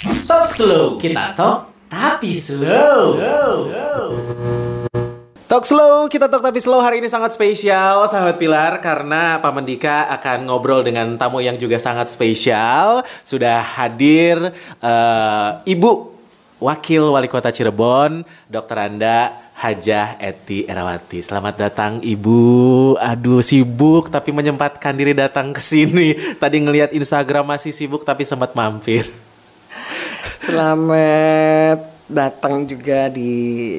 Talk slow, kita talk tapi slow. Talk slow, kita talk tapi slow hari ini sangat spesial sahabat Pilar karena Pak Mendika akan ngobrol dengan tamu yang juga sangat spesial. Sudah hadir eh, Ibu Wakil Wali Kota Cirebon, Dr. Anda Hajah Eti Erawati. Selamat datang Ibu. Aduh sibuk tapi menyempatkan diri datang ke sini. Tadi ngelihat Instagram masih sibuk tapi sempat mampir. Selamat datang juga di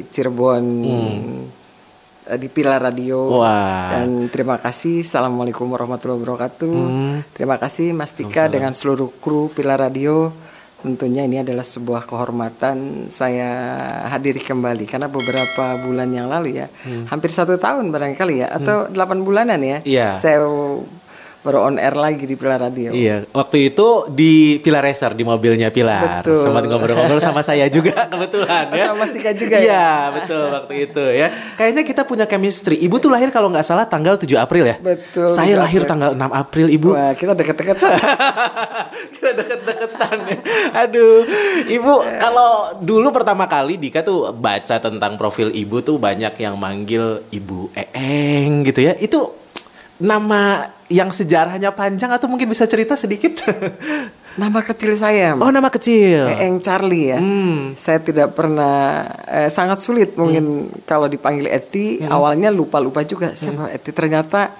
Cirebon eh, di Pilar Radio. Wah. dan terima kasih. Assalamualaikum warahmatullahi wabarakatuh. Terima kasih Mas Tika dengan seluruh kru Pilar Radio. Tentunya ini adalah sebuah kehormatan saya hadiri kembali. Karena beberapa bulan yang lalu ya hampir satu tahun barangkali ya atau delapan bulanan ya Iya. saya baru on air lagi di Pilar Radio Iya, waktu itu di Pilar Racer di mobilnya Pilar. Betul. Sempat ngobrol-ngobrol sama saya juga kebetulan ya. sama Mas Tika juga Iya, ya? betul waktu itu ya. Kayaknya kita punya chemistry. Ibu tuh lahir kalau nggak salah tanggal 7 April ya? Betul, Saya 7 lahir April. tanggal 6 April, Ibu. Wah, kita deket-deket. kita deket-deketan ya. Aduh, Ibu kalau dulu pertama kali Dika tuh baca tentang profil Ibu tuh banyak yang manggil Ibu Eeng gitu ya. Itu nama yang sejarahnya panjang atau mungkin bisa cerita sedikit? Nama kecil saya, oh, Mas. nama kecil. Eeng Charlie ya. Hmm. Saya tidak pernah eh, sangat sulit mungkin kalau dipanggil Eti awalnya lupa-lupa juga siapa Eti ternyata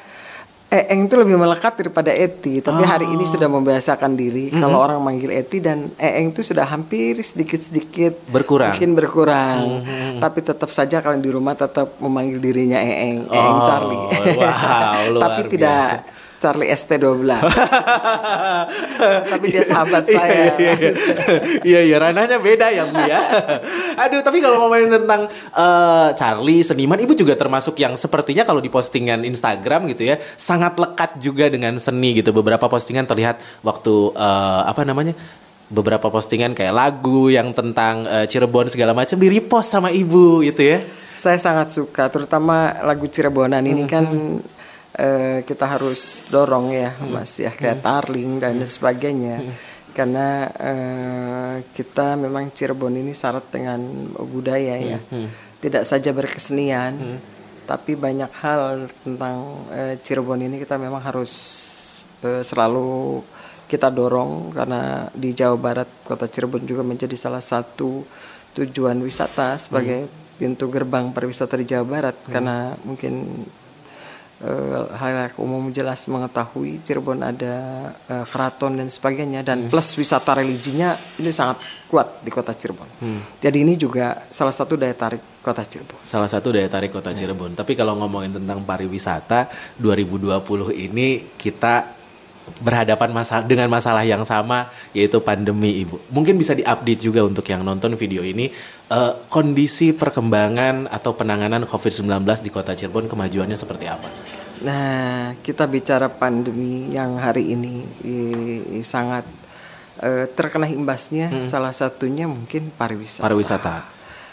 Eeng itu lebih melekat daripada Eti tapi hari ini sudah membiasakan diri kalau orang manggil Eti dan Eeng itu sudah hampir sedikit-sedikit Berkurang. mungkin berkurang. Tapi tetap saja kalau di rumah tetap memanggil dirinya Eeng Eeng Oh, Charlie. wow, luar tapi tidak biasa. Charlie ST12 tapi dia sahabat Iya, saya Iya, iya. iya, iya, ranahnya beda ya Bu ya. Aduh, tapi kalau ngomongin tentang eh, Charlie seniman, Ibu juga termasuk yang sepertinya kalau di postingan Instagram gitu ya, sangat lekat juga dengan seni gitu. Beberapa postingan terlihat waktu eh, apa namanya? Beberapa postingan kayak lagu yang tentang eh, Cirebon segala macam di repost sama Ibu gitu ya. Saya sangat suka, terutama lagu Cirebonan ini kan eh, kita harus dorong ya, Mas ya, kayak Tarling dan sebagainya. Karena eh, kita memang Cirebon ini syarat dengan budaya ya, tidak saja berkesenian, tapi banyak hal tentang eh, Cirebon ini kita memang harus eh, selalu kita dorong. Karena di Jawa Barat kota Cirebon juga menjadi salah satu tujuan wisata sebagai pintu gerbang pariwisata di Jawa Barat. Karena mungkin eh, hal umum jelas mengetahui Cirebon ada eh, keraton dan sebagainya dan plus wisata religinya ini sangat kuat di kota Cirebon. Jadi ini juga salah satu daya tarik kota Cirebon. Salah satu daya tarik kota Cirebon. Tapi kalau ngomongin tentang pariwisata 2020 ini kita berhadapan masalah dengan masalah yang sama yaitu pandemi Ibu. Mungkin bisa diupdate juga untuk yang nonton video ini eh, kondisi perkembangan atau penanganan COVID-19 di Kota Cirebon kemajuannya seperti apa? Nah, kita bicara pandemi yang hari ini i- sangat eh, terkena imbasnya. Salah satunya mungkin pariwisata. Pariwisata.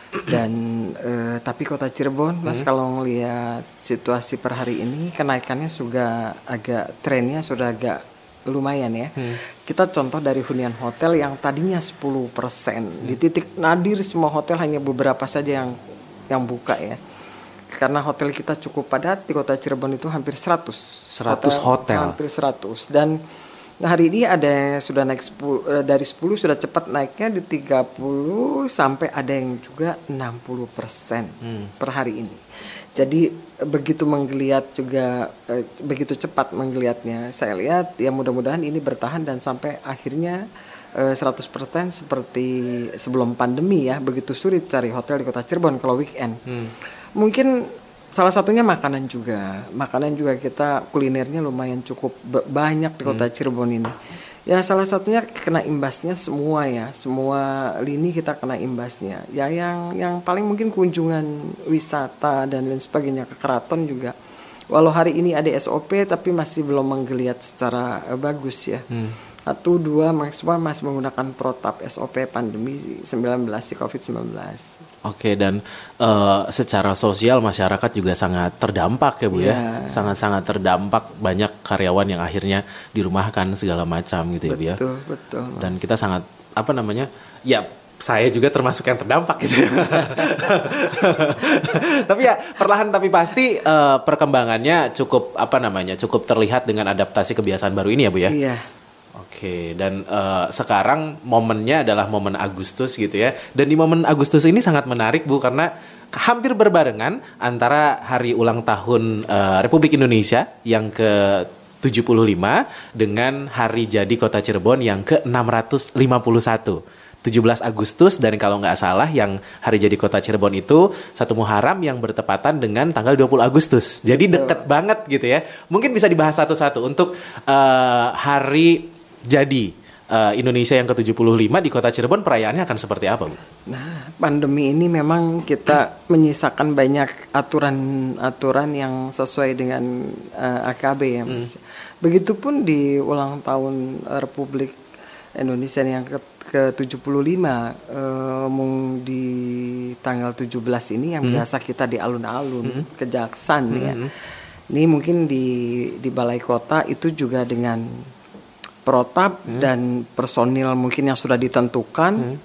Dan eh, tapi kota Cirebon, mas kalau ngelihat situasi per hari ini kenaikannya sudah agak trennya sudah agak lumayan ya. Kita contoh dari hunian hotel yang tadinya 10% di titik nadir semua hotel hanya beberapa saja yang yang buka ya. Karena hotel kita cukup padat di kota Cirebon itu hampir 100. 100 hotel. Hampir 100 dan Nah, hari ini ada yang sudah naik 10, eh, dari 10 sudah cepat naiknya di 30 sampai ada yang juga 60 persen per hari ini. Jadi begitu menggeliat juga eh, begitu cepat menggeliatnya. Saya lihat ya mudah-mudahan ini bertahan dan sampai akhirnya eh, 100% seperti sebelum pandemi ya. Begitu sulit cari hotel di Kota Cirebon kalau weekend. Mungkin salah satunya makanan juga. Makanan juga kita kulinernya lumayan cukup ba- banyak di Kota Cirebon ini. Ya salah satunya kena imbasnya semua ya, semua lini kita kena imbasnya. Ya yang yang paling mungkin kunjungan wisata dan lain sebagainya ke keraton juga. Walau hari ini ada SOP tapi masih belum menggeliat secara eh, bagus ya. Satu dua maksimal masih menggunakan protap SOP pandemi 19 di COVID-19. Oke dan eh, secara sosial masyarakat juga sangat terdampak ya Bu ya. Iya. Sangat-sangat terdampak banyak karyawan yang akhirnya dirumahkan segala macam gitu ya Bu ya. Betul, betul. Dan kita sangat apa namanya ya saya juga termasuk yang terdampak gitu. tapi ya perlahan tapi pasti uh, perkembangannya cukup apa namanya cukup terlihat dengan adaptasi kebiasaan baru ini ya bu ya. Iya. Oke dan uh, sekarang momennya adalah momen Agustus gitu ya. Dan di momen Agustus ini sangat menarik bu karena hampir berbarengan antara hari ulang tahun uh, Republik Indonesia yang ke 75 dengan hari jadi Kota Cirebon yang ke 651. 17 Agustus dan kalau nggak salah yang hari jadi kota Cirebon itu satu Muharram yang bertepatan dengan tanggal 20 Agustus. Jadi deket banget gitu ya. Mungkin bisa dibahas satu-satu untuk uh, hari jadi uh, Indonesia yang ke-75 di kota Cirebon perayaannya akan seperti apa, Bu? Nah, pandemi ini memang kita menyisakan banyak aturan-aturan yang sesuai dengan uh, AKB ya, Mas. Hmm. Begitupun di ulang tahun Republik Indonesia yang ke ke-75 uh, mung di tanggal 17 ini yang hmm. biasa kita di alun-alun hmm. kejaksan hmm. ya. Ini mungkin di di balai kota itu juga dengan protap hmm. dan personil mungkin yang sudah ditentukan. Hmm.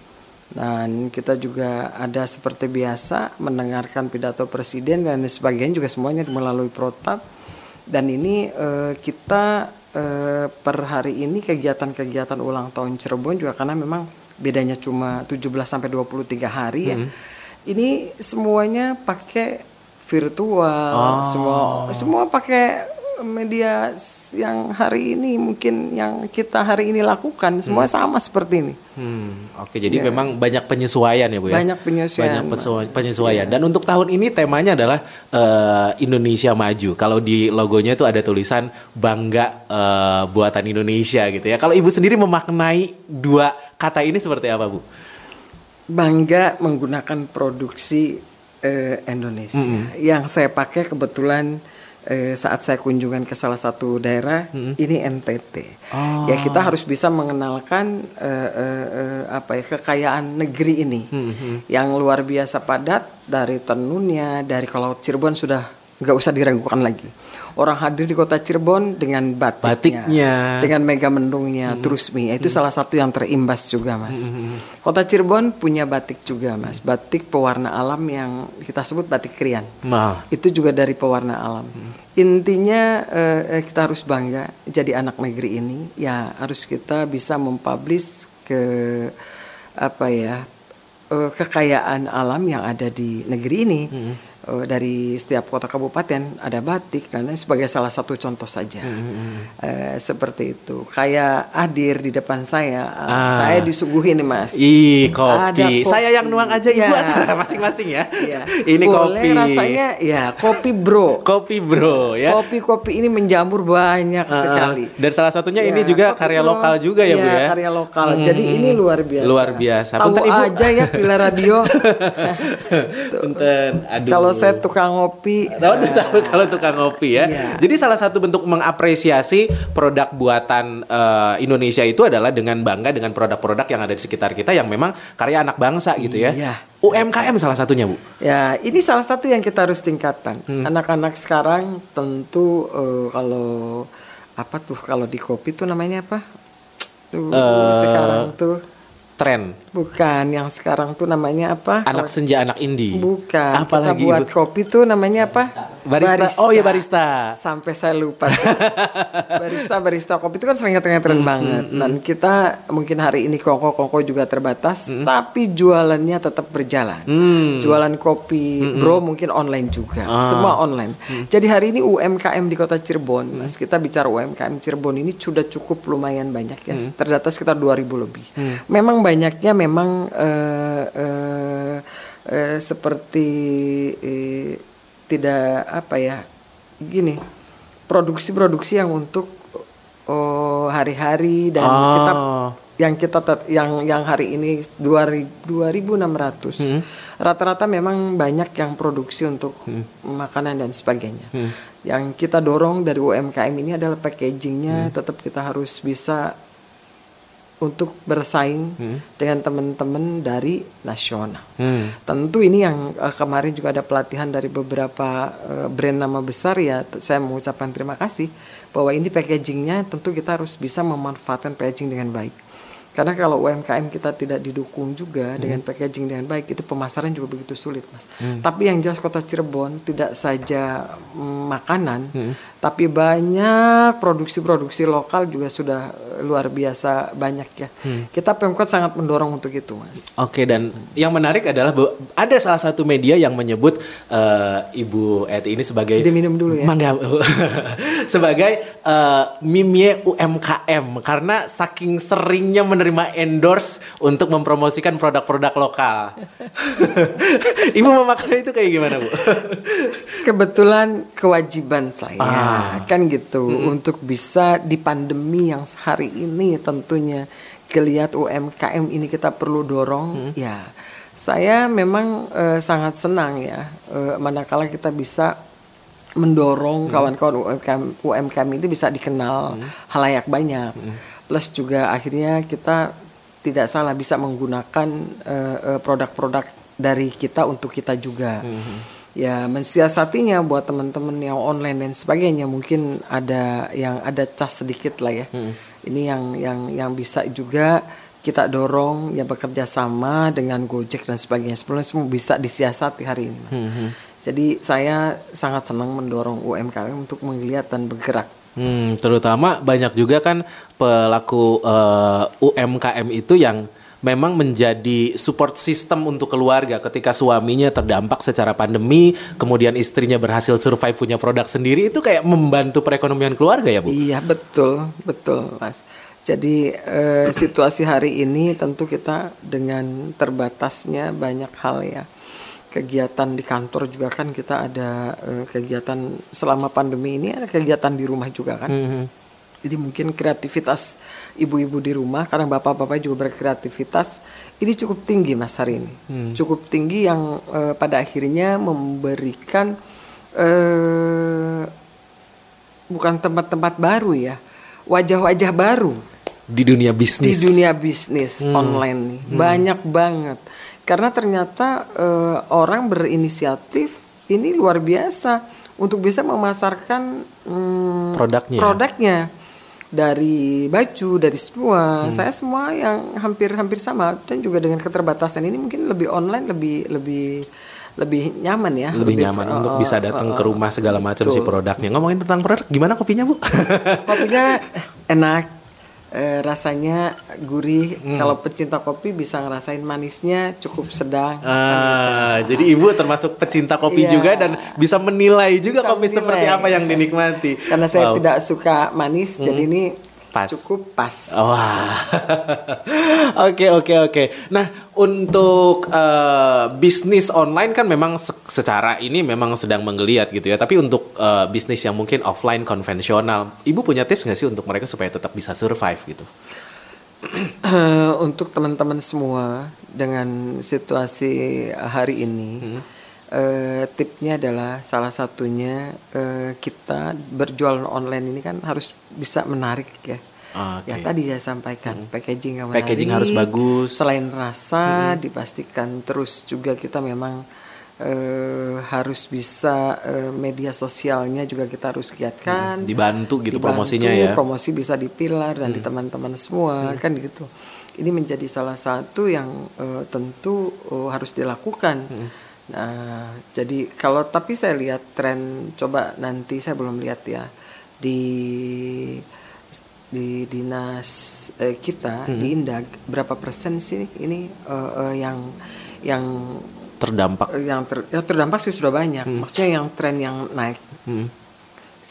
Dan kita juga ada seperti biasa mendengarkan pidato presiden dan sebagainya juga semuanya melalui protap. Dan ini uh, kita eh, per hari ini kegiatan-kegiatan ulang tahun Cirebon juga karena memang bedanya cuma 17 sampai 23 hari ya. Hmm. Ini semuanya pakai virtual, oh. semua semua pakai media yang hari ini mungkin yang kita hari ini lakukan semua hmm. sama seperti ini. Hmm, Oke, jadi ya. memang banyak penyesuaian ya bu ya. Banyak penyesuaian. Banyak penyesuaian. Ya. Dan untuk tahun ini temanya adalah uh, Indonesia Maju. Kalau di logonya itu ada tulisan bangga uh, buatan Indonesia gitu ya. Kalau ibu sendiri memaknai dua kata ini seperti apa bu? Bangga menggunakan produksi uh, Indonesia. -hmm. Yang saya pakai kebetulan eh, saat saya kunjungan ke salah satu daerah hmm. ini NTT. Oh. Ya kita harus bisa mengenalkan eh, eh, eh, apa ya kekayaan negeri ini hmm. yang luar biasa padat dari tenunnya, dari kalau Cirebon sudah nggak usah diragukan lagi orang hadir di kota Cirebon dengan batiknya, batiknya. dengan mega mendungnya, hmm. Trusmi. Itu hmm. salah satu yang terimbas juga, Mas. Hmm. Kota Cirebon punya batik juga, Mas. Batik pewarna alam yang kita sebut batik krian. Nah. Itu juga dari pewarna alam. Hmm. Intinya eh, kita harus bangga jadi anak negeri ini. Ya harus kita bisa mempublish ke apa ya eh, kekayaan alam yang ada di negeri ini. Hmm uh, dari setiap kota kabupaten ada batik karena sebagai salah satu contoh saja. Hmm. uh, seperti itu. Kayak hadir di depan saya uh, ah. saya disuguhin nih mas. Ih kopi. kopi. Saya yang nuang aja ya. ibu masing-masing ya, ya. ini Boleh kopi. rasanya ya kopi bro. Kopi bro ya. Kopi kopi ini menjamur banyak uh, sekali. Dan salah satunya ya, ini juga karya bro, lokal juga ya, ya bu ya? karya lokal. Hmm. jadi ini luar biasa. Luar biasa. Tahu aja ya Pila Radio. Punten, aduh. Kalau kalau saya tukang ngopi. Tahu udah tahu kalau tukang ngopi ya. Iya. Jadi salah satu bentuk mengapresiasi produk buatan uh, Indonesia itu adalah dengan bangga dengan produk-produk yang ada di sekitar kita yang memang karya anak bangsa gitu ya. Iya. UMKM salah satunya bu. Ya ini salah satu yang kita harus tingkatkan. Hmm. Anak-anak sekarang tentu uh, kalau apa tuh kalau di kopi tuh namanya apa? Tuh uh, sekarang tuh tren. Bukan, yang sekarang tuh namanya apa? Anak senja, anak indie. Bukan. Apa kita buat kopi tuh namanya apa? Barista. barista. Oh iya barista. Sampai saya lupa. barista, barista kopi itu kan sering tren-tren hmm, banget. Hmm, Dan kita mungkin hari ini kongko-kongko juga terbatas, hmm. tapi jualannya tetap berjalan. Hmm. Jualan kopi, hmm. bro mungkin online juga. Ah. Semua online. Hmm. Jadi hari ini UMKM di Kota Cirebon, hmm. Mas, kita bicara UMKM Cirebon ini sudah cukup lumayan banyak ya. Hmm. Terdata sekitar 2000 lebih. Hmm. Memang banyaknya memang uh, uh, uh, seperti uh, tidak apa ya gini produksi-produksi yang untuk oh, hari-hari dan oh. kita yang kita yang yang hari ini 2600 hmm. rata-rata memang banyak yang produksi untuk hmm. makanan dan sebagainya hmm. yang kita dorong dari UMKM ini adalah packagingnya hmm. tetap kita harus bisa untuk bersaing hmm. dengan teman-teman dari nasional. Hmm. Tentu ini yang uh, kemarin juga ada pelatihan dari beberapa uh, brand nama besar ya. Saya mengucapkan terima kasih bahwa ini packagingnya tentu kita harus bisa memanfaatkan packaging dengan baik. Karena kalau UMKM kita tidak didukung juga hmm. dengan packaging dengan baik, itu pemasaran juga begitu sulit, Mas. Hmm. Tapi yang jelas Kota Cirebon tidak saja mm, makanan, hmm. Tapi banyak produksi-produksi lokal juga sudah eh, luar biasa banyak ya. Hmm. Kita Pemkot sangat mendorong untuk itu, Mas. Oke, dan yang menarik adalah ada salah satu media yang menyebut uh, Ibu Eti ini sebagai minum dulu ya. Mangga, sebagai uh, mimie UMKM karena saking seringnya menerima menerima endorse untuk mempromosikan produk-produk lokal. Ibu memakai itu kayak gimana bu? Kebetulan kewajiban saya ah. Kan gitu mm -hmm. untuk bisa di pandemi yang hari ini tentunya kelihat UMKM ini kita perlu dorong mm -hmm. ya. Saya memang uh, sangat senang ya uh, manakala kita bisa mendorong kawan-kawan UMKM UMKM ini bisa dikenal hmm. halayak banyak. Hmm plus juga akhirnya kita tidak salah bisa menggunakan uh, uh, produk-produk dari kita untuk kita juga. Mm-hmm. Ya mensiasatinya buat teman-teman yang online dan sebagainya mungkin ada yang ada cas sedikit lah ya. Mm-hmm. Ini yang yang yang bisa juga kita dorong ya bekerja sama dengan Gojek dan sebagainya. Sebelumnya semua bisa disiasati hari ini. Mas. Mm-hmm. Jadi saya sangat senang mendorong UMKM untuk melihat dan bergerak Hmm, terutama banyak juga kan pelaku uh, eh, UMKM itu yang memang menjadi support system untuk keluarga ketika suaminya terdampak secara pandemi, kemudian istrinya berhasil survive punya produk sendiri itu kayak membantu perekonomian keluarga ya, Bu? Iya, betul, betul, Mas. Jadi eh, situasi hari ini tentu kita dengan terbatasnya banyak hal ya kegiatan di kantor juga kan kita ada uh, kegiatan selama pandemi ini ada kegiatan di rumah juga kan. Mm -hmm. Jadi mungkin kreativitas ibu-ibu di rumah karena bapak-bapak juga berkreativitas ini cukup tinggi mas hari ini, mm. cukup tinggi yang uh, pada akhirnya memberikan uh, bukan tempat-tempat baru ya, wajah-wajah baru di dunia bisnis. Di dunia bisnis hmm. online nih hmm. banyak banget karena ternyata uh, orang berinisiatif ini luar biasa untuk bisa memasarkan um, produknya produknya dari baju dari semua. Hmm. saya semua yang hampir-hampir sama. Dan juga dengan keterbatasan ini mungkin lebih online lebih lebih lebih nyaman ya. Lebih, lebih nyaman uh, untuk bisa datang uh, ke rumah segala macam si produknya. Ngomongin tentang produk gimana kopinya bu? Kopinya enak e, rasanya gurih. Hmm. Kalau pecinta kopi bisa ngerasain manisnya cukup sedang. Ah, gitu. jadi ibu termasuk pecinta kopi yeah. juga dan bisa menilai juga bisa kopi menilai. seperti apa yang dinikmati. Karena saya wow. tidak suka manis, hmm. jadi ini pas. Cukup pas. Wah. Oke oke oke. Nah untuk uh, bisnis online kan memang se secara ini memang sedang menggeliat gitu ya. Tapi untuk uh, bisnis yang mungkin offline konvensional, ibu punya tips nggak sih untuk mereka supaya tetap bisa survive gitu? Uh, untuk teman-teman semua dengan situasi hari ini. Hmm. Uh, tipnya adalah salah satunya uh, kita berjualan online ini kan harus bisa menarik ya. Okay. Yang tadi saya sampaikan hmm. packaging yang menarik. Packaging harus bagus. Selain rasa hmm. dipastikan terus juga kita memang uh, harus bisa media sosialnya juga kita harus giatkan. Hmm. Dibantu gitu Dibantu, promosinya ya. Promosi bisa dipilar dan hmm. di teman-teman semua hmm. kan gitu. Ini menjadi salah satu yang uh, tentu uh, harus dilakukan. Hmm Nah, jadi kalau tapi saya lihat tren coba nanti saya belum lihat ya di di dinas eh, kita hmm. di Indag berapa persen sih ini uh, uh, yang yang terdampak yang ter, ya terdampak sih sudah banyak hmm. maksudnya yang tren yang naik hmm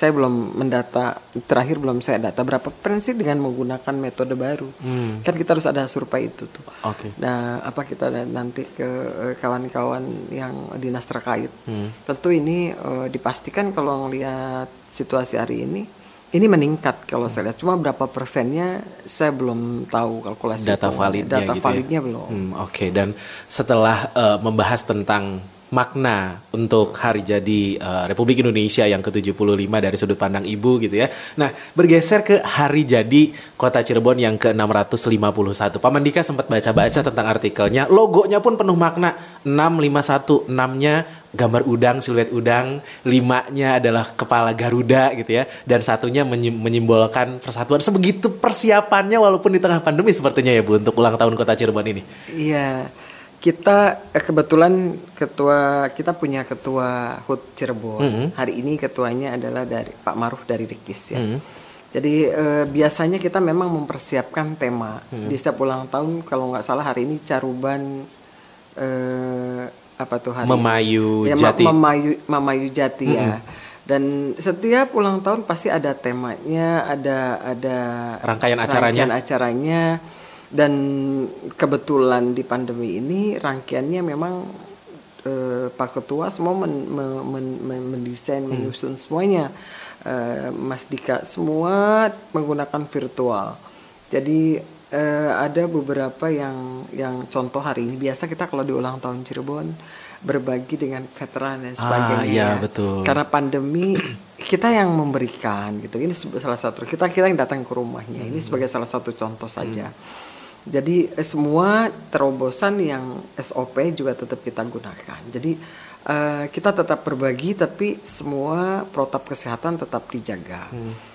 saya belum mendata terakhir belum saya data berapa persen dengan menggunakan metode baru hmm. kan kita harus ada survei itu tuh okay. nah apa kita nanti ke eh, kawan-kawan yang dinas terkait hmm. tentu ini uh, dipastikan kalau melihat situasi hari ini ini meningkat kalau hmm. saya lihat cuma berapa persennya saya belum tahu kalkulasi data validnya data gitu ya? validnya ya? belum hmm, oke okay. dan setelah uh, membahas tentang makna untuk hari jadi uh, Republik Indonesia yang ke-75 dari sudut pandang ibu gitu ya. Nah, bergeser ke hari jadi Kota Cirebon yang ke-651. Pak Mandika sempat baca-baca tentang artikelnya. Logonya pun penuh makna. 651, 6-nya gambar udang, siluet udang, limanya adalah kepala Garuda gitu ya, dan satunya menyi- menyimbolkan persatuan. Sebegitu persiapannya walaupun di tengah pandemi sepertinya ya Bu untuk ulang tahun Kota Cirebon ini. Iya, kita eh, kebetulan ketua kita punya ketua HUT Cirebon. Mhm. Hari ini ketuanya adalah dari Pak Maruf dari Rikis ya. Mhm. Jadi eh, biasanya kita memang mempersiapkan tema Mhm. di setiap ulang tahun. Kalau nggak salah hari ini Caruban eh, apa tuh hari? Memayu ya, Jati. Memayu, Memayu Jati ya. Dan setiap ulang tahun pasti ada temanya, ada ada Rangkaian acaranya. rangkaian acaranya dan kebetulan di pandemi ini rangkaiannya memang eh, Pak Ketua semua men- me- men- men- mendesain menyusun semuanya. Eh, Mas Dika semua menggunakan virtual. Jadi eh, ada beberapa yang yang contoh hari ini. Biasa kita kalau di ulang tahun Cirebon berbagi dengan veteran dan sebagainya. Ah, iya, ya. betul. karena pandemi kita yang memberikan gitu. Ini salah satu kita kita yang datang ke rumahnya. Ini sebagai salah satu contoh saja jadi eh, semua terobosan yang SOP juga tetap kita gunakan jadi eh, kita tetap berbagi tapi semua protap kesehatan tetap dijaga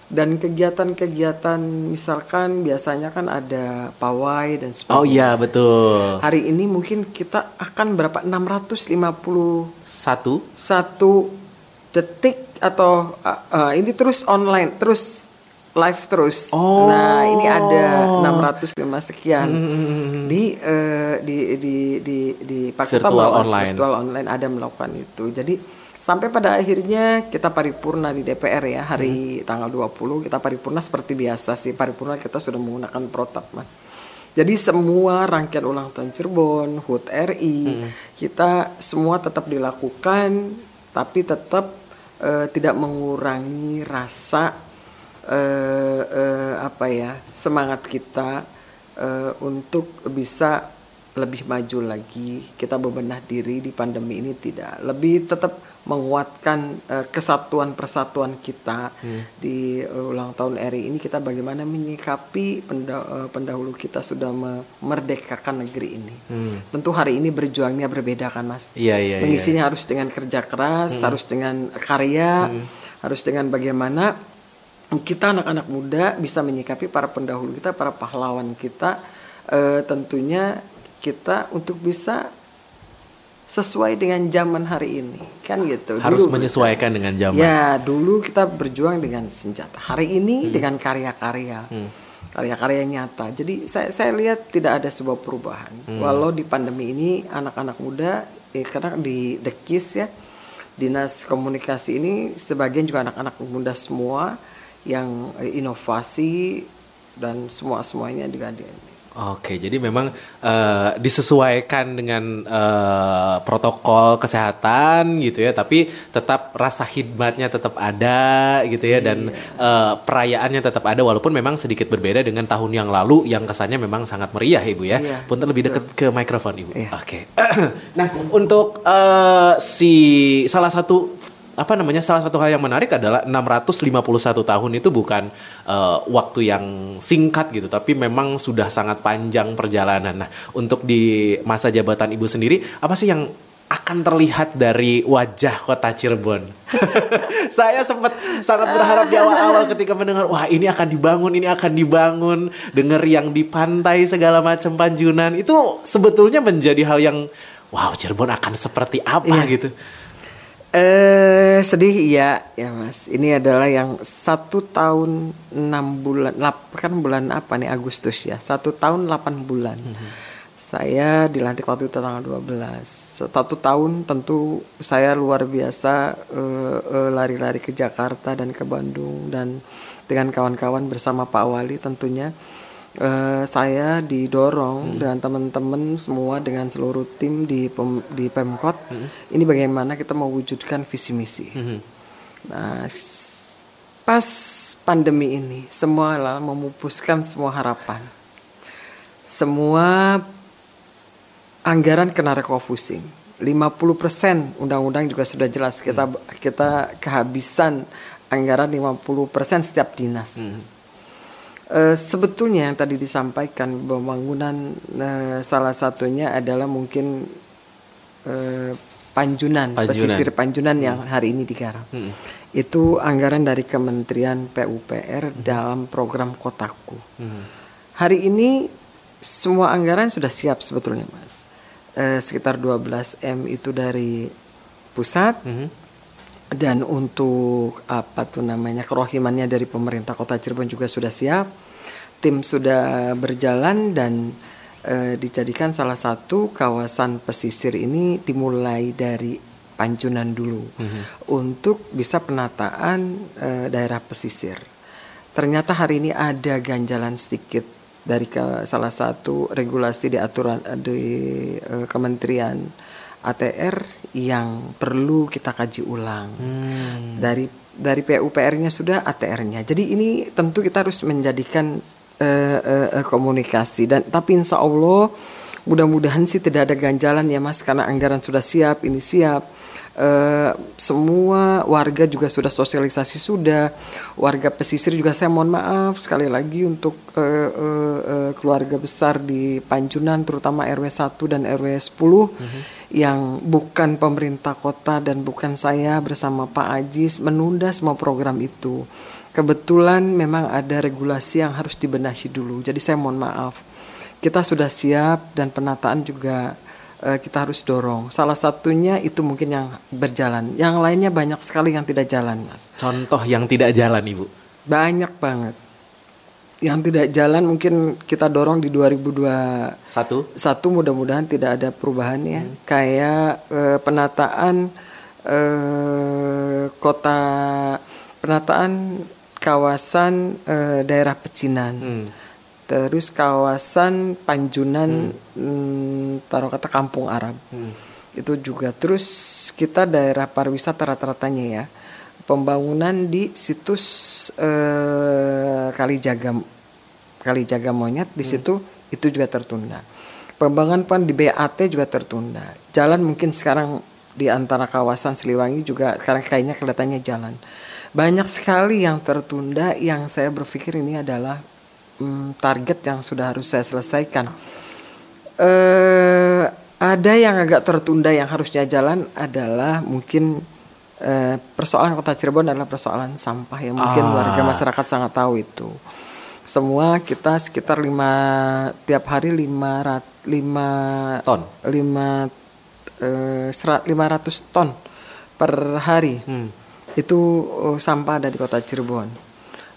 dan kegiatan-kegiatan misalkan biasanya kan ada pawai dan sebagainya Oh iya betul. hari ini mungkin kita akan berapa 650 Satu. satu detik atau uh, uh, ini terus online terus live terus. Oh. Nah ini ada 605 sekian Hmm. di, uh, di di di di Pak Ketua Virtual Bawas online. virtual online ada melakukan itu. Jadi sampai pada akhirnya kita paripurna di DPR ya hari tanggal 20 kita paripurna seperti biasa sih paripurna kita sudah menggunakan protap mas. Jadi semua rangkaian ulang tahun Cirebon, HUT RI, kita semua tetap dilakukan, tapi tetap eh, tidak mengurangi rasa eh, eh, apa ya semangat kita eh, untuk bisa lebih maju lagi. Kita bebenah diri di pandemi ini tidak, lebih tetap menguatkan eh, kesatuan persatuan kita di eh, ulang tahun RI ini kita bagaimana menyikapi penda- eh, pendahulu kita sudah memerdekakan negeri ini. Tentu hari ini berjuangnya berbeda kan mas. Iya iya. iya. Mengisinya harus dengan kerja keras, harus dengan karya, harus dengan bagaimana kita anak-anak muda bisa menyikapi para pendahulu kita, para pahlawan kita. eh, tentunya kita untuk bisa sesuai dengan zaman hari ini, kan gitu. Harus Dulu- menyesuaikan dengan zaman. Ya, dulu kita berjuang dengan senjata. Hari ini dengan karya-karya. Karya-karya nyata. Jadi saya saya lihat tidak ada sebuah perubahan. Walau di pandemi ini anak-anak muda eh, karena di Dekis ya Dinas Komunikasi ini sebagian juga anak-anak muda semua yang eh, inovasi dan semua-semuanya juga di Oke, jadi memang eh, disesuaikan dengan eh, protokol kesehatan gitu ya, tapi tetap rasa khidmatnya tetap ada gitu ya, dan eh, perayaannya tetap ada walaupun memang sedikit berbeda dengan tahun yang lalu yang kesannya memang sangat meriah ibu ya. Iya, Punten lebih dekat ke mikrofon ibu. Iya. Oke. nah untuk eh, si salah satu apa namanya salah satu hal yang menarik adalah 651 tahun itu bukan eh, waktu yang singkat gitu tapi memang sudah sangat panjang perjalanan. Nah, untuk di masa jabatan Ibu sendiri apa sih yang akan terlihat dari wajah kota Cirebon. Saya sempat sangat berharap di awal-awal ketika mendengar wah ini akan dibangun, ini akan dibangun, dengar yang di pantai segala macam Panjunan itu sebetulnya menjadi hal yang wow Cirebon akan seperti apa Iya. gitu. Eh sedih iya ya mas. Ini adalah yang satu tahun enam bulan, lap, kan bulan apa nih Agustus ya? Satu tahun 8 bulan. Saya dilantik waktu itu tanggal 12. Satu tahun tentu saya luar biasa eh, eh, lari-lari ke Jakarta dan ke Bandung dan dengan kawan-kawan bersama Pak Wali tentunya. Eh, saya didorong dengan teman-teman semua dengan seluruh tim di pem- di Pemkot ini bagaimana kita mewujudkan visi misi. Nah, s- pas pandemi ini semua lah memupuskan semua harapan. Semua anggaran kena refocusing. 50% undang-undang juga sudah jelas kita kita kehabisan anggaran 50% setiap dinas. Eh, sebetulnya yang tadi disampaikan pembangunan eh, salah satunya adalah mungkin eh, Panjunan, Panjunan. pesisir Panjunan yang hari ini digarap. Itu anggaran dari Kementerian PUPR dalam program Kotaku. Hari ini semua anggaran sudah siap sebetulnya, Mas. Eh, sekitar 12 M itu dari pusat dan untuk apa tuh namanya kerohimannya dari pemerintah Kota Cirebon juga sudah siap. Tim sudah berjalan dan eh, dijadikan salah satu kawasan pesisir ini dimulai dari Panjunan dulu untuk bisa penataan eh, daerah pesisir. Ternyata hari ini ada ganjalan sedikit dari ke salah satu regulasi di aturan di eh, Kementerian ATR yang perlu kita kaji ulang. Dari dari PUPR-nya sudah ATR-nya. Jadi ini tentu kita harus menjadikan eh, eh, komunikasi dan tapi insya Allah mudah-mudahan sih tidak ada ganjalan ya Mas karena anggaran sudah siap, ini siap. Eh, semua warga juga sudah sosialisasi sudah. Warga pesisir juga saya mohon maaf sekali lagi untuk eh, eh, eh, keluarga besar di Panjunan terutama RW 1 dan RW 10 yang bukan pemerintah kota dan bukan saya bersama Pak Ajis menunda semua program itu. Kebetulan memang ada regulasi yang harus dibenahi dulu jadi saya mohon maaf. Kita sudah siap dan penataan juga eh, kita harus dorong. Salah satunya itu mungkin yang berjalan. Yang lainnya banyak sekali yang tidak jalan, Mas. Contoh yang tidak jalan, Ibu. Banyak banget. Yang tidak jalan mungkin kita dorong di 2021 Satu. mudah-mudahan tidak ada perubahan ya. Kayak eh, penataan eh, kota penataan kawasan eh, daerah pecinan. Hmm. Terus kawasan Panjunan hmm, taruh kata Kampung Arab. Itu juga terus kita daerah pariwisata rata-ratanya ya. Pembangunan di situs eh, Kalijaga Kalijaga Monyet di situ itu juga tertunda. Pembangunan pan di BAT juga tertunda. Jalan mungkin sekarang di antara kawasan Siliwangi juga sekarang kayaknya kelihatannya jalan. Banyak sekali yang tertunda yang saya berpikir ini adalah mm, target yang sudah harus saya selesaikan. Eh ada yang agak tertunda yang harusnya jalan adalah mungkin eh, persoalan Kota Cirebon adalah persoalan sampah yang mungkin Ah. warga masyarakat sangat tahu itu. Semua kita sekitar lima tiap hari lima rat, lima Ton. lima eh, serat- 500 ton per hari Hmm. itu eh, sampah ada di kota Cirebon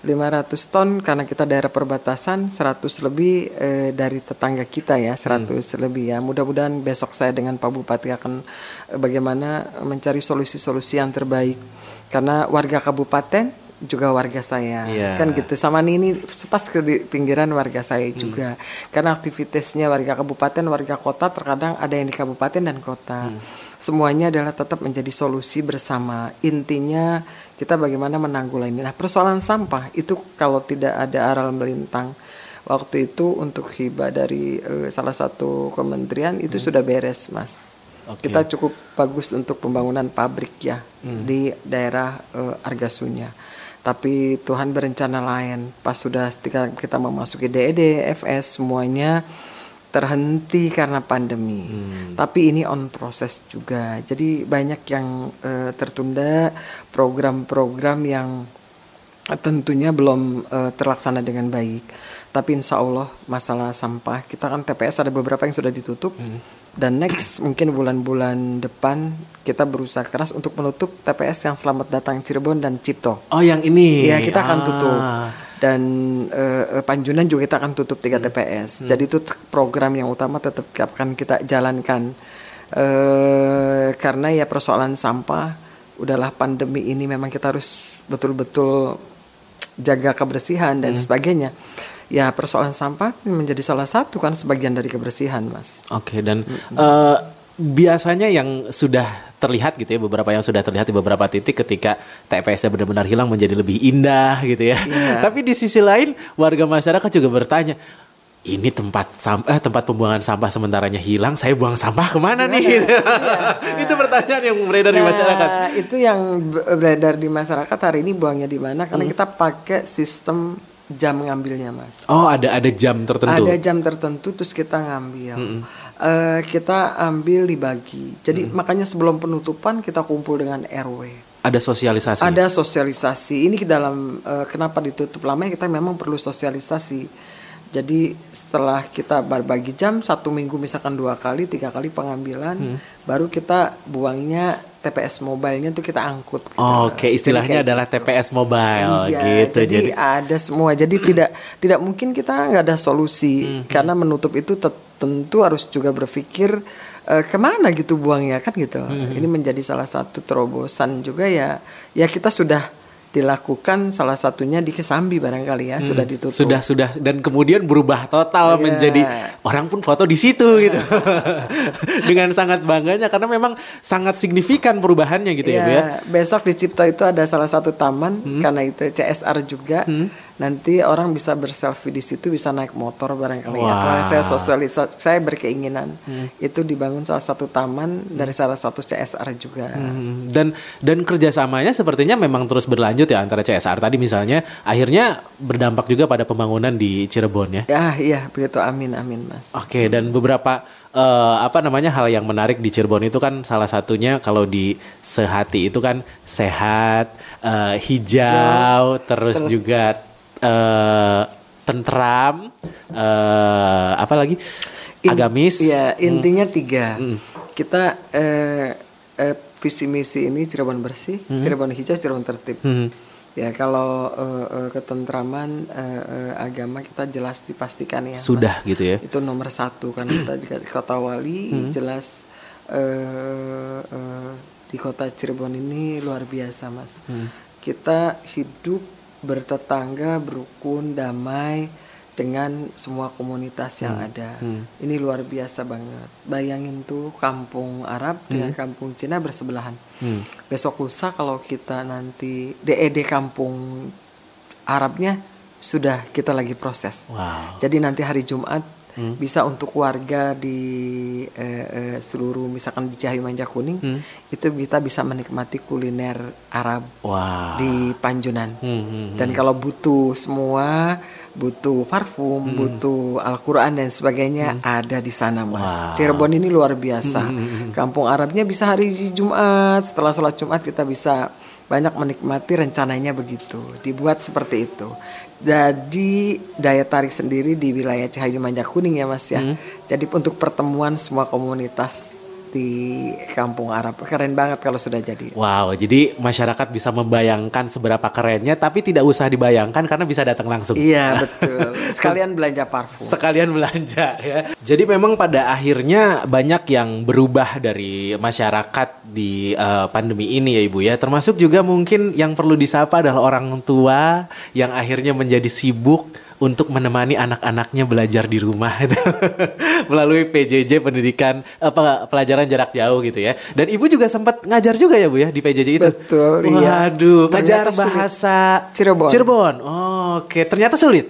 500 ton karena kita daerah perbatasan 100 lebih eh, dari tetangga kita ya 100 lebih ya. Mudah-mudahan besok saya dengan Pak Bupati akan eh, bagaimana mencari solusi-solusi yang terbaik. Karena warga kabupaten juga warga saya. Iya. kan gitu. Sama ini pas ke di pinggiran warga saya juga. Karena aktivitasnya warga kabupaten warga kota terkadang ada yang di kabupaten dan kota. Semuanya adalah tetap menjadi solusi bersama. Intinya kita bagaimana menanggulangi. Nah persoalan sampah itu kalau tidak ada aral melintang waktu itu untuk hibah dari eh, salah satu kementerian itu sudah beres mas. Oke. kita cukup bagus untuk pembangunan pabrik ya di daerah eh, Argasunya. Tapi Tuhan berencana lain. Pas sudah kita memasuki DED FS semuanya terhenti karena pandemi tapi ini on proses juga jadi banyak yang eh, tertunda program-program yang tentunya belum eh, terlaksana dengan baik. Tapi insya Allah masalah sampah kita kan TPS ada beberapa yang sudah ditutup dan next mungkin bulan-bulan depan kita berusaha keras untuk menutup TPS yang Selamat Datang Cirebon dan Cipto. Oh, yang ini. Iya kita akan Ah. tutup dan eh, Panjunan juga kita akan tutup tiga TPS. Jadi itu program yang utama tetap akan kita jalankan eh karena ya persoalan sampah udahlah pandemi ini memang kita harus betul-betul jaga kebersihan dan sebagainya. Ya persoalan sampah menjadi salah satu kan sebagian dari kebersihan, Mas. Oke dan eh, biasanya yang sudah terlihat gitu ya beberapa yang sudah terlihat di beberapa titik ketika TPS-nya benar-benar hilang menjadi lebih indah gitu ya. Iya. Tapi di sisi lain warga masyarakat juga bertanya ini tempat sampah eh, tempat pembuangan sampah sementaranya hilang saya buang sampah ke mana nih gitu. itu pertanyaan yang beredar di Nah, masyarakat itu yang be- beredar di masyarakat hari ini buangnya di mana? Karena kita pakai sistem jam ngambilnya mas. Oh ada ada jam tertentu. Ada jam tertentu terus kita ngambil. Eh, kita ambil dibagi. Jadi makanya sebelum penutupan kita kumpul dengan RW. Ada sosialisasi. Ada sosialisasi. Ini ke dalam eh, kenapa ditutup lama kita memang perlu sosialisasi. Jadi setelah kita berbagi jam satu minggu misalkan dua kali tiga kali pengambilan, baru kita buangnya TPS mobile-nya tuh kita angkut. gitu. Oke, Jadi istilahnya kayak adalah gitu. TPS mobile Iya, gitu. jadi, Jadi, ada semua. Jadi tidak tidak mungkin kita nggak ada solusi karena menutup itu tentu harus juga berpikir eh, ke mana gitu buangnya kan gitu. Ini menjadi salah satu terobosan juga ya. Ya kita sudah dilakukan salah satunya di Kesambi barangkali ya sudah ditutup. sudah sudah dan kemudian berubah total Iya. menjadi orang pun foto di situ gitu. Dengan sangat bangganya karena memang sangat signifikan perubahannya gitu ya, Bu ya. besok di Cipto itu ada salah satu taman karena itu CSR juga. Nanti orang bisa berselfie di situ, bisa naik motor barangkali ya. Wah. Kalau saya sosialisasi, saya berkeinginan itu dibangun salah satu taman dari salah satu CSR juga. Hmm, Dan dan kerjasamanya sepertinya memang terus berlanjut ya antara CSR tadi misalnya akhirnya berdampak juga pada pembangunan di Cirebon ya. Ya, iya begitu. Amin, amin, Mas. Oke dan beberapa eh, apa namanya hal yang menarik di Cirebon itu kan salah satunya kalau di sehati itu kan sehat, eh, hijau, terus, juga eh, tentram, eh, apa lagi In- agamis. Iya, intinya tiga. Kita eh, eh, visi misi ini Cirebon bersih, Cirebon hijau, Cirebon tertib. Hmm. Ya kalau eh, eh, ketentraman eh, eh, agama kita jelas dipastikan ya. Mas. Sudah gitu ya. Itu nomor satu kan kita di di kota Wali jelas eh, eh, di kota Cirebon ini luar biasa mas. Kita hidup bertetangga, berukun, damai dengan semua komunitas yang ada. Ini luar biasa banget. Bayangin tuh kampung Arab dengan kampung Cina bersebelahan. Hmm. Besok lusa kalau kita nanti DED kampung Arabnya sudah kita lagi proses. Wow. Jadi nanti hari Jumat bisa untuk warga di eh, eh, seluruh misalkan di Cahayu Manja Kuning itu kita bisa menikmati kuliner Arab Wow. di Panjunan. Hmm, hmm, Dan kalau butuh semua, butuh parfum, butuh Al-Qur'an dan sebagainya ada di sana, Mas. Wow. Cirebon ini luar biasa. Kampung Arabnya bisa hari Jumat, setelah sholat Jumat kita bisa banyak menikmati rencananya begitu. Dibuat seperti itu. Jadi daya tarik sendiri di wilayah Cahayu Manja Kuning ya, Mas ya. Jadi untuk pertemuan semua komunitas di Kampung Arab keren banget kalau sudah jadi. Wow, jadi masyarakat bisa membayangkan seberapa kerennya, tapi tidak usah dibayangkan karena bisa datang langsung. Iya betul. Sekalian belanja parfum. Sekalian belanja ya. Jadi memang pada akhirnya banyak yang berubah dari masyarakat di eh, pandemi ini ya Ibu ya. Termasuk juga mungkin yang perlu disapa adalah orang tua yang akhirnya menjadi sibuk untuk menemani anak-anaknya belajar di rumah melalui PJJ pendidikan apa pelajaran jarak jauh gitu ya. Dan Ibu juga sempat ngajar juga ya Bu ya di PJJ itu. Betul, iya. Waduh, ngajar Ternyata sulit. bahasa Cirebon. Cirebon. Oh, Oke, ternyata sulit.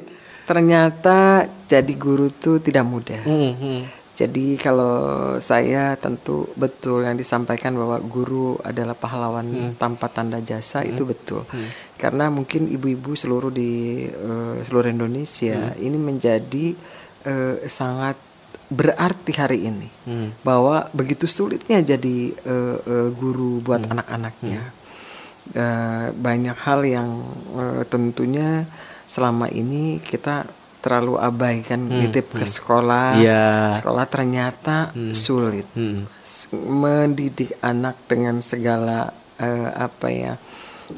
Ternyata jadi guru tuh tidak mudah. Hmm, hmm. Jadi kalau saya tentu betul yang disampaikan bahwa guru adalah pahlawan tanpa tanda jasa itu betul. Karena mungkin ibu-ibu seluruh di eh, seluruh Indonesia ini menjadi eh, sangat berarti hari ini bahwa begitu sulitnya jadi eh, eh, guru buat anak-anaknya. Eh, banyak hal yang eh, tentunya selama ini kita terlalu abaikan nitip ke sekolah Iya. sekolah ternyata sulit Hmm. Mendidik anak dengan segala eh, apa ya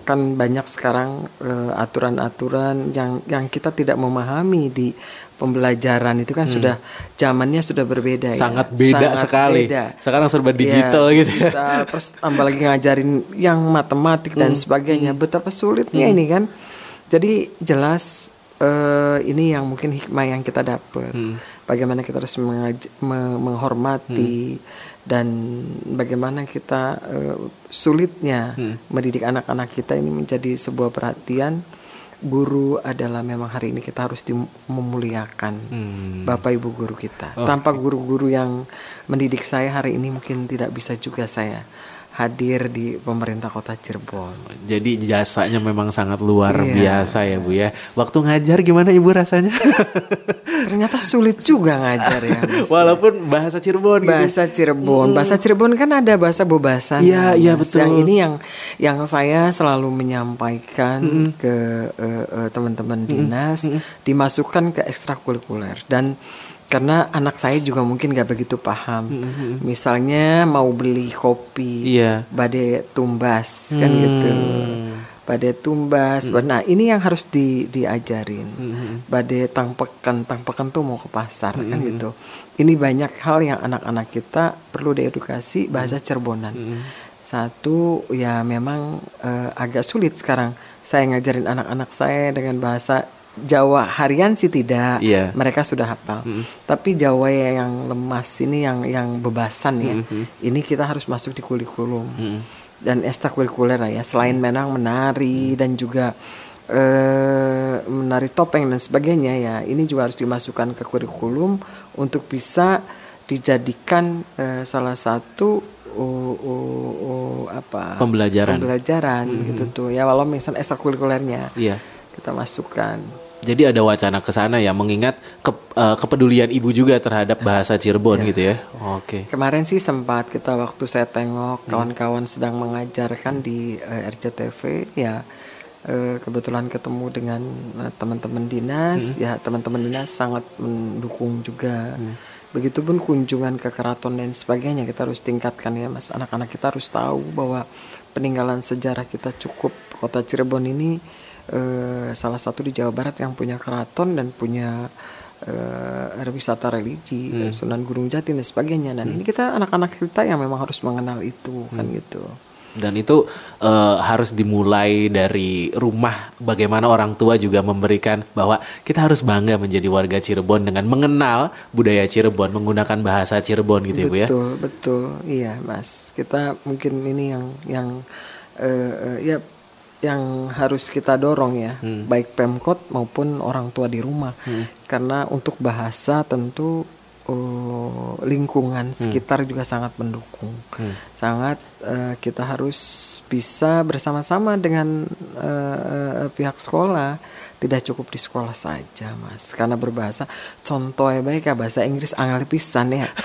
kan banyak sekarang eh, aturan-aturan yang yang kita tidak memahami di pembelajaran itu kan sudah zamannya sudah berbeda ya. Hmm. Sangat beda Sangat sekali. beda. Sekarang serba digital Ya, gitu ya. digital, terus tambah lagi ngajarin yang matematik dan Hmm. sebagainya. Betapa sulitnya ini kan. Jadi jelas eh, ini yang mungkin hikmah yang kita dapat. Hmm. Bagaimana kita harus me- menghormati dan bagaimana kita eh, sulitnya Hmm. mendidik anak-anak kita ini menjadi sebuah perhatian. Guru adalah memang hari ini kita harus memuliakan Hmm. Bapak Ibu guru kita. Tanpa guru-guru yang mendidik saya hari ini mungkin tidak bisa juga saya hadir di pemerintah kota Cirebon. Jadi jasanya memang sangat luar Iya. biasa ya Bu ya. Waktu ngajar gimana Ibu rasanya? Ternyata sulit juga ngajar ya. Mas. Walaupun bahasa Cirebon gitu. bahasa Cirebon, bahasa Cirebon kan ada bahasa Bobasan. Iya, kan, iya, Mas. betul. Yang ini yang yang saya selalu menyampaikan ke eh, eh, teman-teman dinas dimasukkan ke ekstrakurikuler dan karena anak saya juga mungkin gak begitu paham. Misalnya mau beli kopi, Iya. badai tumbas kan gitu. Badai tumbas. Nah, ini yang harus di, diajarin. Badai tangpekan, tangpekan tuh mau ke pasar kan gitu. Ini banyak hal yang anak-anak kita perlu diedukasi bahasa Cirebonan. Satu ya memang eh, agak sulit sekarang saya ngajarin anak-anak saya dengan bahasa Jawa harian sih tidak, Iya. mereka sudah hafal. Tapi Jawa yang lemas ini yang yang bebasan ya, ini kita harus masuk di kurikulum dan ekstrakurikuler ya. Selain menang menari dan juga eh, menari topeng dan sebagainya ya, ini juga harus dimasukkan ke kurikulum untuk bisa dijadikan eh, salah satu uh, uh, uh, apa Pembelajaran. pembelajaran gitu tuh ya walau misalnya ekstrakurikulernya Iya. kita masukkan Jadi ada wacana ke sana ya mengingat ke- eh, kepedulian Ibu juga terhadap bahasa Cirebon gitu ya. Oke. Kemarin sih sempat kita waktu saya tengok kawan-kawan sedang mengajarkan di eh, RCTV ya eh, kebetulan ketemu dengan teman-teman dinas ya teman-teman dinas sangat mendukung juga. Begitupun kunjungan ke keraton dan sebagainya kita harus tingkatkan ya Mas. Anak-anak kita harus tahu bahwa peninggalan sejarah kita cukup kota Cirebon ini eh, salah satu di Jawa Barat yang punya keraton dan punya eh, wisata religi, Hmm. Sunan Gunung Jati dan sebagainya. Dan ini kita anak-anak kita yang memang harus mengenal itu kan Hmm. gitu. Dan itu eh, harus dimulai dari rumah. Bagaimana orang tua juga memberikan bahwa kita harus bangga menjadi warga Cirebon dengan mengenal budaya Cirebon, menggunakan bahasa Cirebon gitu ya Bu ya. betul, betul, iya Mas. Kita mungkin ini yang yang eh, eh, ya yang harus kita dorong ya, Hmm. baik Pemkot maupun orang tua di rumah. Karena untuk bahasa tentu eh, lingkungan Hmm. sekitar juga sangat mendukung. Sangat eh, kita harus bisa bersama-sama dengan eh, pihak sekolah. Tidak cukup di sekolah saja, Mas. Karena berbahasa contoh ya baik ya bahasa Inggris angel pisan ya.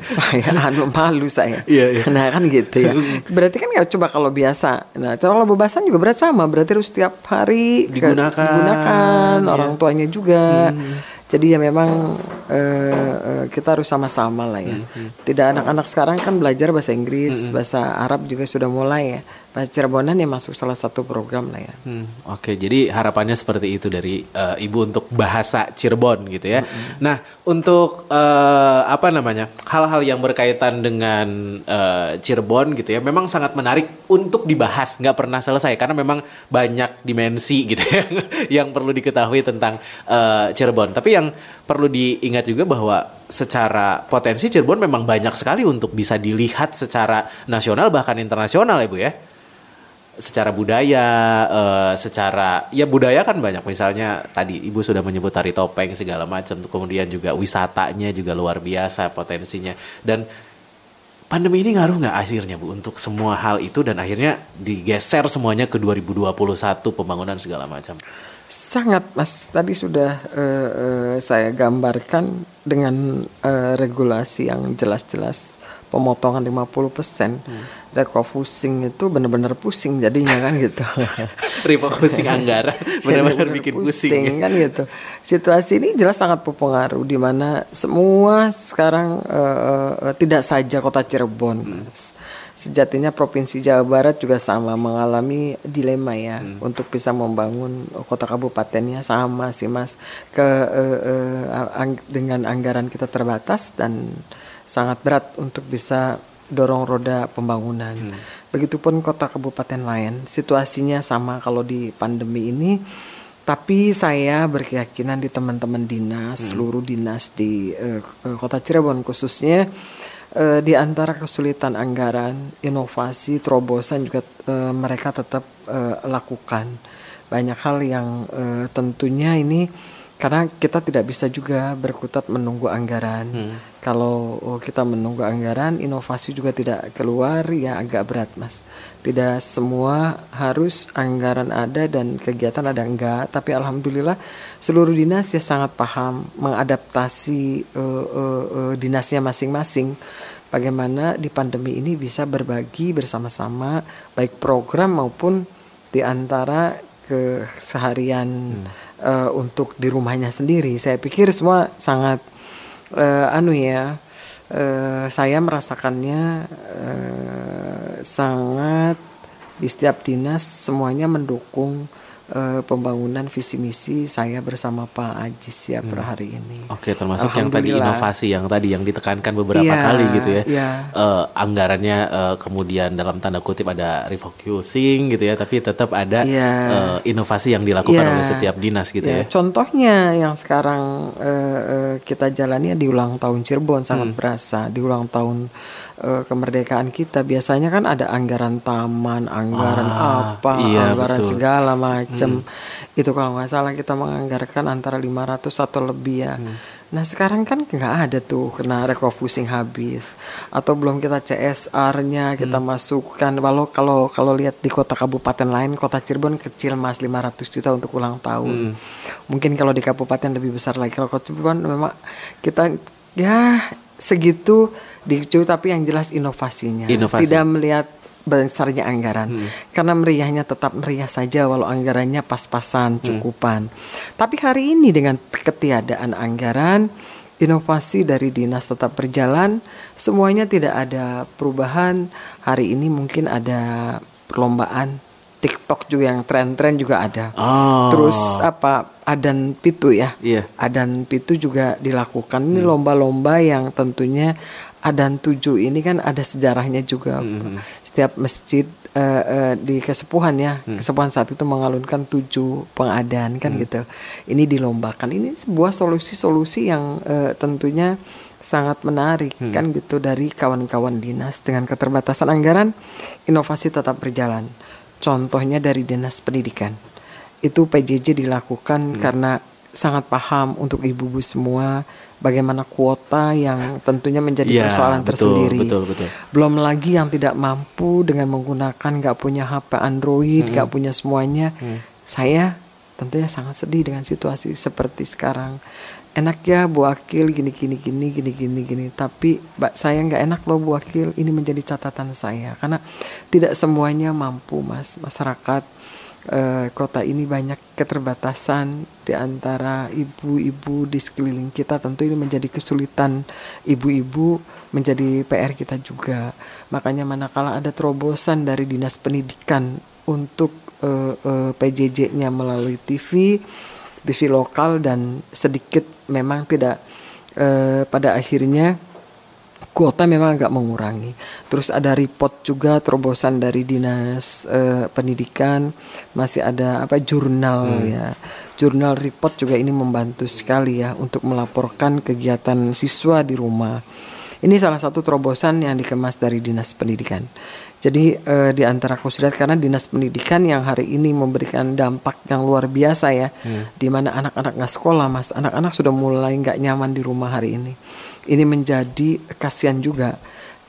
saya anu malu saya. Iya, iya. Nah kan gitu ya. Berarti kan ya coba kalau biasa. Nah kalau bebasan juga berat sama. Berarti harus setiap hari ke- Digunakan, digunakan, ya. orang tuanya juga. Jadi ya memang eh, eh, kita harus sama-sama lah ya. Tidak anak-anak sekarang kan belajar bahasa Inggris, bahasa Arab juga sudah mulai ya. Bahasa Cirebonan ya masuk salah satu program lah ya. Hmm, Oke, jadi harapannya seperti itu dari eh, ibu untuk bahasa Cirebon gitu ya. Nah, untuk eh, apa namanya hal-hal yang berkaitan dengan eh, Cirebon gitu ya, memang sangat menarik untuk dibahas, nggak pernah selesai karena memang banyak dimensi gitu ya yang perlu diketahui tentang eh, Cirebon. Tapi yang perlu diingat juga bahwa secara potensi Cirebon memang banyak sekali untuk bisa dilihat secara nasional bahkan internasional ya bu ya secara budaya, eh, secara ya budaya kan banyak. Misalnya tadi ibu sudah menyebut tari topeng segala macam. Kemudian juga wisatanya juga luar biasa potensinya. Dan pandemi ini ngaruh nggak akhirnya bu untuk semua hal itu dan akhirnya digeser semuanya ke 2021 pembangunan segala macam. Sangat Mas, tadi sudah eh, eh, saya gambarkan dengan eh, regulasi yang jelas-jelas pemotongan 50%. Refocusing itu benar-benar pusing jadinya kan gitu. Refocusing anggaran benar-benar bikin pusing. kan gitu. Situasi ini jelas sangat berpengaruh di mana semua sekarang eh, eh, tidak saja kota Cirebon. Mas. Sejatinya provinsi Jawa Barat juga sama mengalami dilema ya untuk bisa membangun kota kabupatennya sama sih Mas ke eh, eh, ang- dengan anggaran kita terbatas dan sangat berat untuk bisa dorong roda pembangunan. Begitupun kota kabupaten lain, situasinya sama kalau di pandemi ini. Tapi saya berkeyakinan di teman-teman dinas, seluruh dinas di eh, kota Cirebon khususnya eh, di antara kesulitan anggaran, inovasi, terobosan juga eh, mereka tetap eh, lakukan banyak hal yang eh, tentunya ini karena kita tidak bisa juga berkutat menunggu anggaran. Hmm. Kalau oh, kita menunggu anggaran, inovasi juga tidak keluar, ya agak berat, Mas. Tidak semua harus anggaran ada dan kegiatan ada enggak, tapi alhamdulillah seluruh dinas ya sangat paham mengadaptasi uh, uh, uh, dinasnya masing-masing. Bagaimana di pandemi ini bisa berbagi bersama-sama, baik program maupun di antara keseharian. Hmm uh, untuk di rumahnya sendiri. Saya pikir semua sangat uh, anu ya. Uh, saya merasakannya uh, sangat di setiap dinas semuanya mendukung uh, pembangunan visi misi saya bersama Pak Ajis ya hmm. per hari ini. Oke, termasuk yang tadi inovasi yang tadi yang ditekankan beberapa ya, kali gitu ya. ya. Uh, anggarannya uh, kemudian dalam tanda kutip ada refocusing gitu ya, tapi tetap ada ya. uh, inovasi yang dilakukan ya. oleh setiap dinas gitu ya. ya. Contohnya yang sekarang uh, uh, kita jalani di ulang tahun Cirebon sangat hmm. berasa di ulang tahun uh, kemerdekaan kita biasanya kan ada anggaran taman, anggaran ah, apa, iya, anggaran betul. segala macam. Hmm. Itu kalau nggak salah kita menganggarkan antara 500 atau lebih ya. Hmm. Nah sekarang kan nggak ada tuh kena refocusing habis atau belum kita CSR-nya kita hmm. masukkan. Walau kalau kalau lihat di kota kabupaten lain, kota Cirebon kecil mas 500 juta untuk ulang tahun. Hmm. Mungkin kalau di kabupaten lebih besar lagi. Kalau kota Cirebon memang kita ya segitu dicu tapi yang jelas inovasinya Inovasi. tidak melihat besarnya anggaran hmm. karena meriahnya tetap meriah saja walau anggarannya pas-pasan hmm. cukupan hmm. tapi hari ini dengan ketiadaan anggaran inovasi dari dinas tetap berjalan semuanya tidak ada perubahan hari ini mungkin ada perlombaan TikTok juga yang tren-tren juga ada. Oh. Terus apa adan pitu ya? Yeah. Adan pitu juga dilakukan. Ini hmm. lomba-lomba hmm. yang tentunya Adan tujuh ini kan ada sejarahnya juga. Hmm. Setiap masjid uh, uh, di kesepuhan ya, hmm. kesepuhan saat itu mengalunkan tujuh pengadaan kan hmm. gitu. Ini dilombakan. Ini sebuah solusi-solusi yang uh, tentunya sangat menarik hmm. kan gitu dari kawan-kawan dinas dengan keterbatasan anggaran, inovasi tetap berjalan. Contohnya dari dinas pendidikan. Itu PJJ dilakukan hmm. karena sangat paham untuk ibu-ibu semua bagaimana kuota yang tentunya menjadi ya, persoalan betul, tersendiri. Betul, betul. Belum lagi yang tidak mampu dengan menggunakan nggak punya HP Android, nggak hmm. punya semuanya. Hmm. Saya tentunya sangat sedih dengan situasi seperti sekarang. Enak ya Bu Akil gini gini gini gini gini gini, tapi mbak saya nggak enak loh Bu Akil. Ini menjadi catatan saya karena tidak semuanya mampu Mas masyarakat uh, kota ini banyak keterbatasan di antara ibu-ibu di sekeliling kita. Tentu ini menjadi kesulitan ibu-ibu menjadi PR kita juga. Makanya manakala ada terobosan dari dinas pendidikan untuk uh, uh, PJJ-nya melalui TV TV lokal dan sedikit memang tidak pada akhirnya kuota memang agak mengurangi. Terus ada report juga terobosan dari dinas uh, pendidikan, masih ada apa jurnal hmm. ya. Jurnal report juga ini membantu sekali ya untuk melaporkan kegiatan siswa di rumah. Ini salah satu terobosan yang dikemas dari dinas pendidikan. Jadi uh, di antara kusudat karena dinas pendidikan yang hari ini memberikan dampak yang luar biasa ya, hmm. di mana anak-anak nggak sekolah mas, anak-anak sudah mulai nggak nyaman di rumah hari ini ini menjadi kasihan juga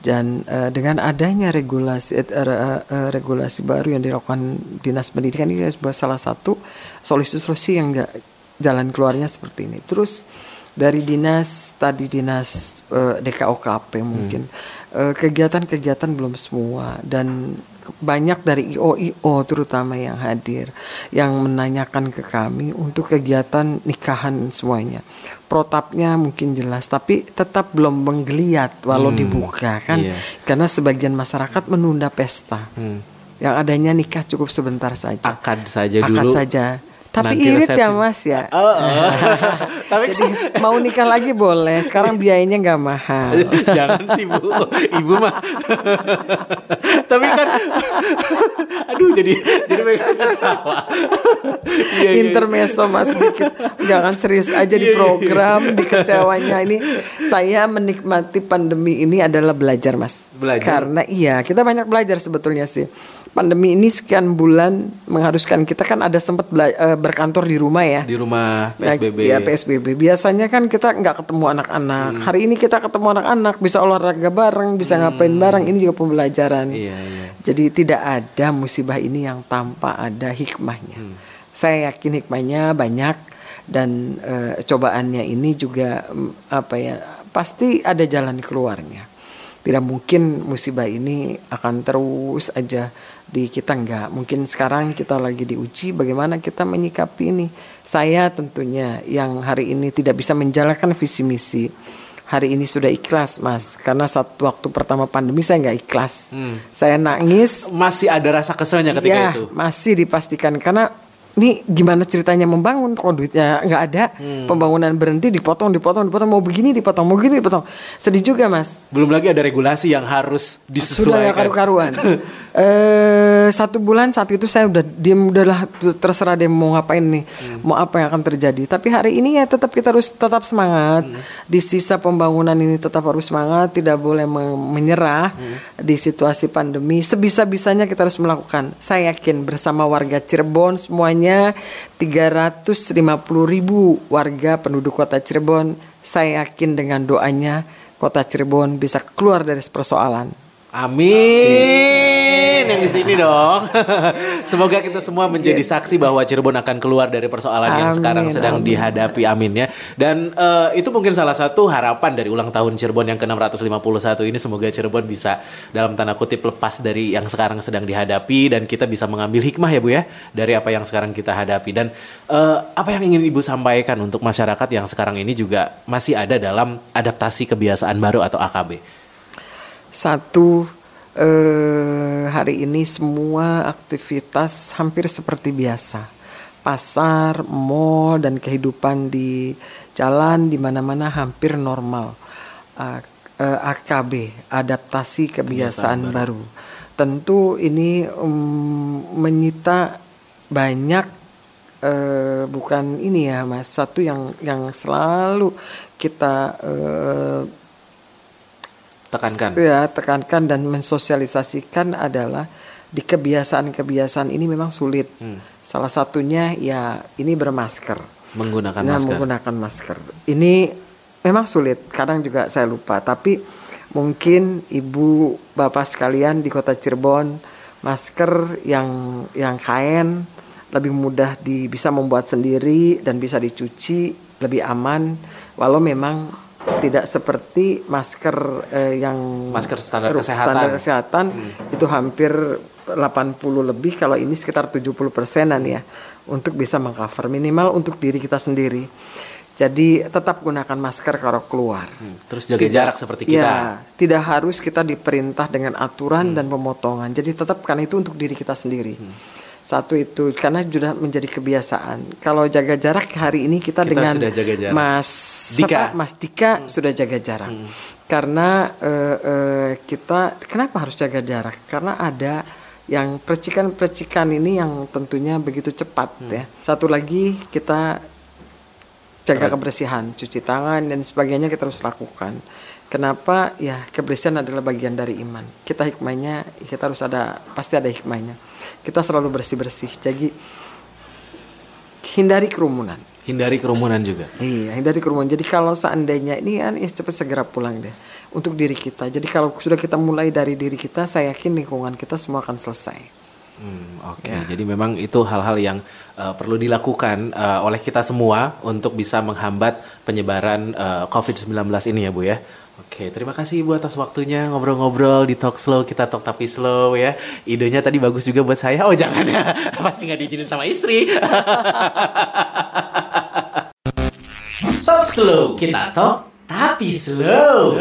dan uh, dengan adanya regulasi uh, uh, regulasi baru yang dilakukan dinas pendidikan ini sebuah salah satu solusi-solusi yang enggak jalan keluarnya seperti ini. Terus dari dinas tadi dinas uh, DKOKP mungkin kegiatan-kegiatan hmm. uh, belum semua dan banyak dari IO-IO terutama yang hadir yang menanyakan ke kami untuk kegiatan nikahan semuanya. Protapnya mungkin jelas tapi tetap belum menggeliat walau hmm, dibuka kan iya. karena sebagian masyarakat menunda pesta. Hmm. Yang adanya nikah cukup sebentar saja. Akad saja Akad dulu. Akad saja tapi Nanti irit ya mas ya. Oh, oh. Tapi Jadi mau nikah lagi boleh. Sekarang biayanya nggak mahal. Jangan sih bu, ibu mah. Tapi kan, aduh jadi jadi mereka ketawa. Iya, iya, Intermezzo mas dikit. Jangan serius aja di iya, program, di kecewanya ini. Saya menikmati pandemi ini adalah belajar mas. Belajar. Karena iya kita banyak belajar sebetulnya sih pandemi ini sekian bulan mengharuskan kita kan ada sempat eh, berkantor di rumah ya. Di rumah Ya, PSBB. Ya, PSBB. Biasanya kan kita nggak ketemu anak-anak. Hmm. Hari ini kita ketemu anak-anak, bisa olahraga bareng, bisa ngapain bareng. Ini juga pembelajaran. Iya, iya. Jadi tidak ada musibah ini yang tanpa ada hikmahnya. Hmm. Saya yakin hikmahnya banyak dan eh, cobaannya ini juga mm, apa ya pasti ada jalan keluarnya. Tidak mungkin musibah ini akan terus aja di kita enggak. Mungkin sekarang kita lagi diuji bagaimana kita menyikapi ini. Saya tentunya yang hari ini tidak bisa menjalankan visi misi. Hari ini sudah ikhlas, Mas. Karena satu waktu pertama pandemi saya nggak ikhlas. Saya nangis, Masih ada rasa keselnya ketika ya, itu. masih dipastikan karena ini gimana ceritanya membangun? Kok duitnya nggak ada? Hmm. pembangunan berhenti dipotong dipotong dipotong. Mau begini dipotong. Mau begini dipotong. Sedih juga mas. Belum lagi ada regulasi yang harus sudah disesuaikan. nggak karu-karuan eh satu bulan saat itu saya udah diem udahlah terserah dia mau ngapain nih mau apa yang akan terjadi. Tapi hari ini ya tetap kita harus tetap semangat. Di sisa pembangunan ini tetap harus semangat tidak boleh me- menyerah di situasi pandemi. Sebisa bisanya kita harus melakukan. Saya yakin bersama warga Cirebon semuanya 350 ribu warga penduduk kota Cirebon saya yakin dengan doanya kota Cirebon bisa keluar dari persoalan Amin. Yang di sini dong. Semoga kita semua menjadi saksi bahwa Cirebon akan keluar dari persoalan yang sekarang sedang amin. dihadapi. Amin ya. Dan eh, itu mungkin salah satu harapan dari ulang tahun Cirebon yang ke-651 ini semoga Cirebon bisa dalam tanda kutip lepas dari yang sekarang sedang dihadapi dan kita bisa mengambil hikmah ya Bu ya dari apa yang sekarang kita hadapi. Dan eh, apa yang ingin Ibu sampaikan untuk masyarakat yang sekarang ini juga masih ada dalam adaptasi kebiasaan baru atau AKB? Satu eh, hari ini semua aktivitas hampir seperti biasa. Pasar, mall dan kehidupan di jalan di mana-mana hampir normal. Eh, AKB, adaptasi kebiasaan, baru. Tentu ini mm, menyita banyak eh, bukan ini ya Mas, satu yang yang selalu kita eh, Tekankan. Ya, tekankan dan mensosialisasikan adalah di kebiasaan-kebiasaan ini memang sulit. Hmm. Salah satunya ya ini bermasker. Menggunakan nah, masker. menggunakan masker. Ini memang sulit. Kadang juga saya lupa, tapi mungkin ibu bapak sekalian di kota Cirebon masker yang yang kain lebih mudah di bisa membuat sendiri dan bisa dicuci lebih aman walau memang tidak seperti masker eh, yang Masker standar ru- kesehatan. Hmm. standar kesehatan itu hampir 80 lebih kalau ini sekitar 70 persenan ya untuk bisa mengcover minimal untuk diri kita sendiri jadi tetap gunakan masker kalau keluar Hmm, Terus jaga jarak seperti kita. Ya, tidak harus kita diperintah dengan aturan Hmm. dan pemotongan. Jadi tetap karena itu untuk diri kita sendiri. Satu itu karena sudah menjadi kebiasaan. Kalau jaga jarak hari ini kita, Kita dengan sudah jaga jarak. Mas Dika. siapa? Mas Dika sudah jaga jarak. Karena eh, eh, kita kenapa harus jaga jarak? Karena ada yang percikan-percikan ini yang tentunya begitu cepat ya. Satu lagi kita jaga kebersihan, cuci tangan dan sebagainya kita harus lakukan. Kenapa? Ya kebersihan adalah bagian dari iman. Kita hikmahnya kita harus ada pasti ada hikmahnya. Kita selalu bersih bersih. Jadi hindari kerumunan. Hindari kerumunan juga. Iya, hindari kerumunan. Jadi kalau seandainya ini kan ya cepat segera pulang deh untuk diri kita. Jadi kalau sudah kita mulai dari diri kita, saya yakin lingkungan kita semua akan selesai. Hmm, Oke, jadi memang itu hal-hal yang uh, perlu dilakukan uh, oleh kita semua untuk bisa menghambat penyebaran uh, COVID-19 ini ya Bu ya. Oke, terima kasih Ibu atas waktunya ngobrol-ngobrol di Talk Slow, kita talk tapi slow ya. Idenya tadi bagus juga buat saya. Oh jangan ya, pasti nggak diizinin sama istri. talk Slow, kita talk tapi slow.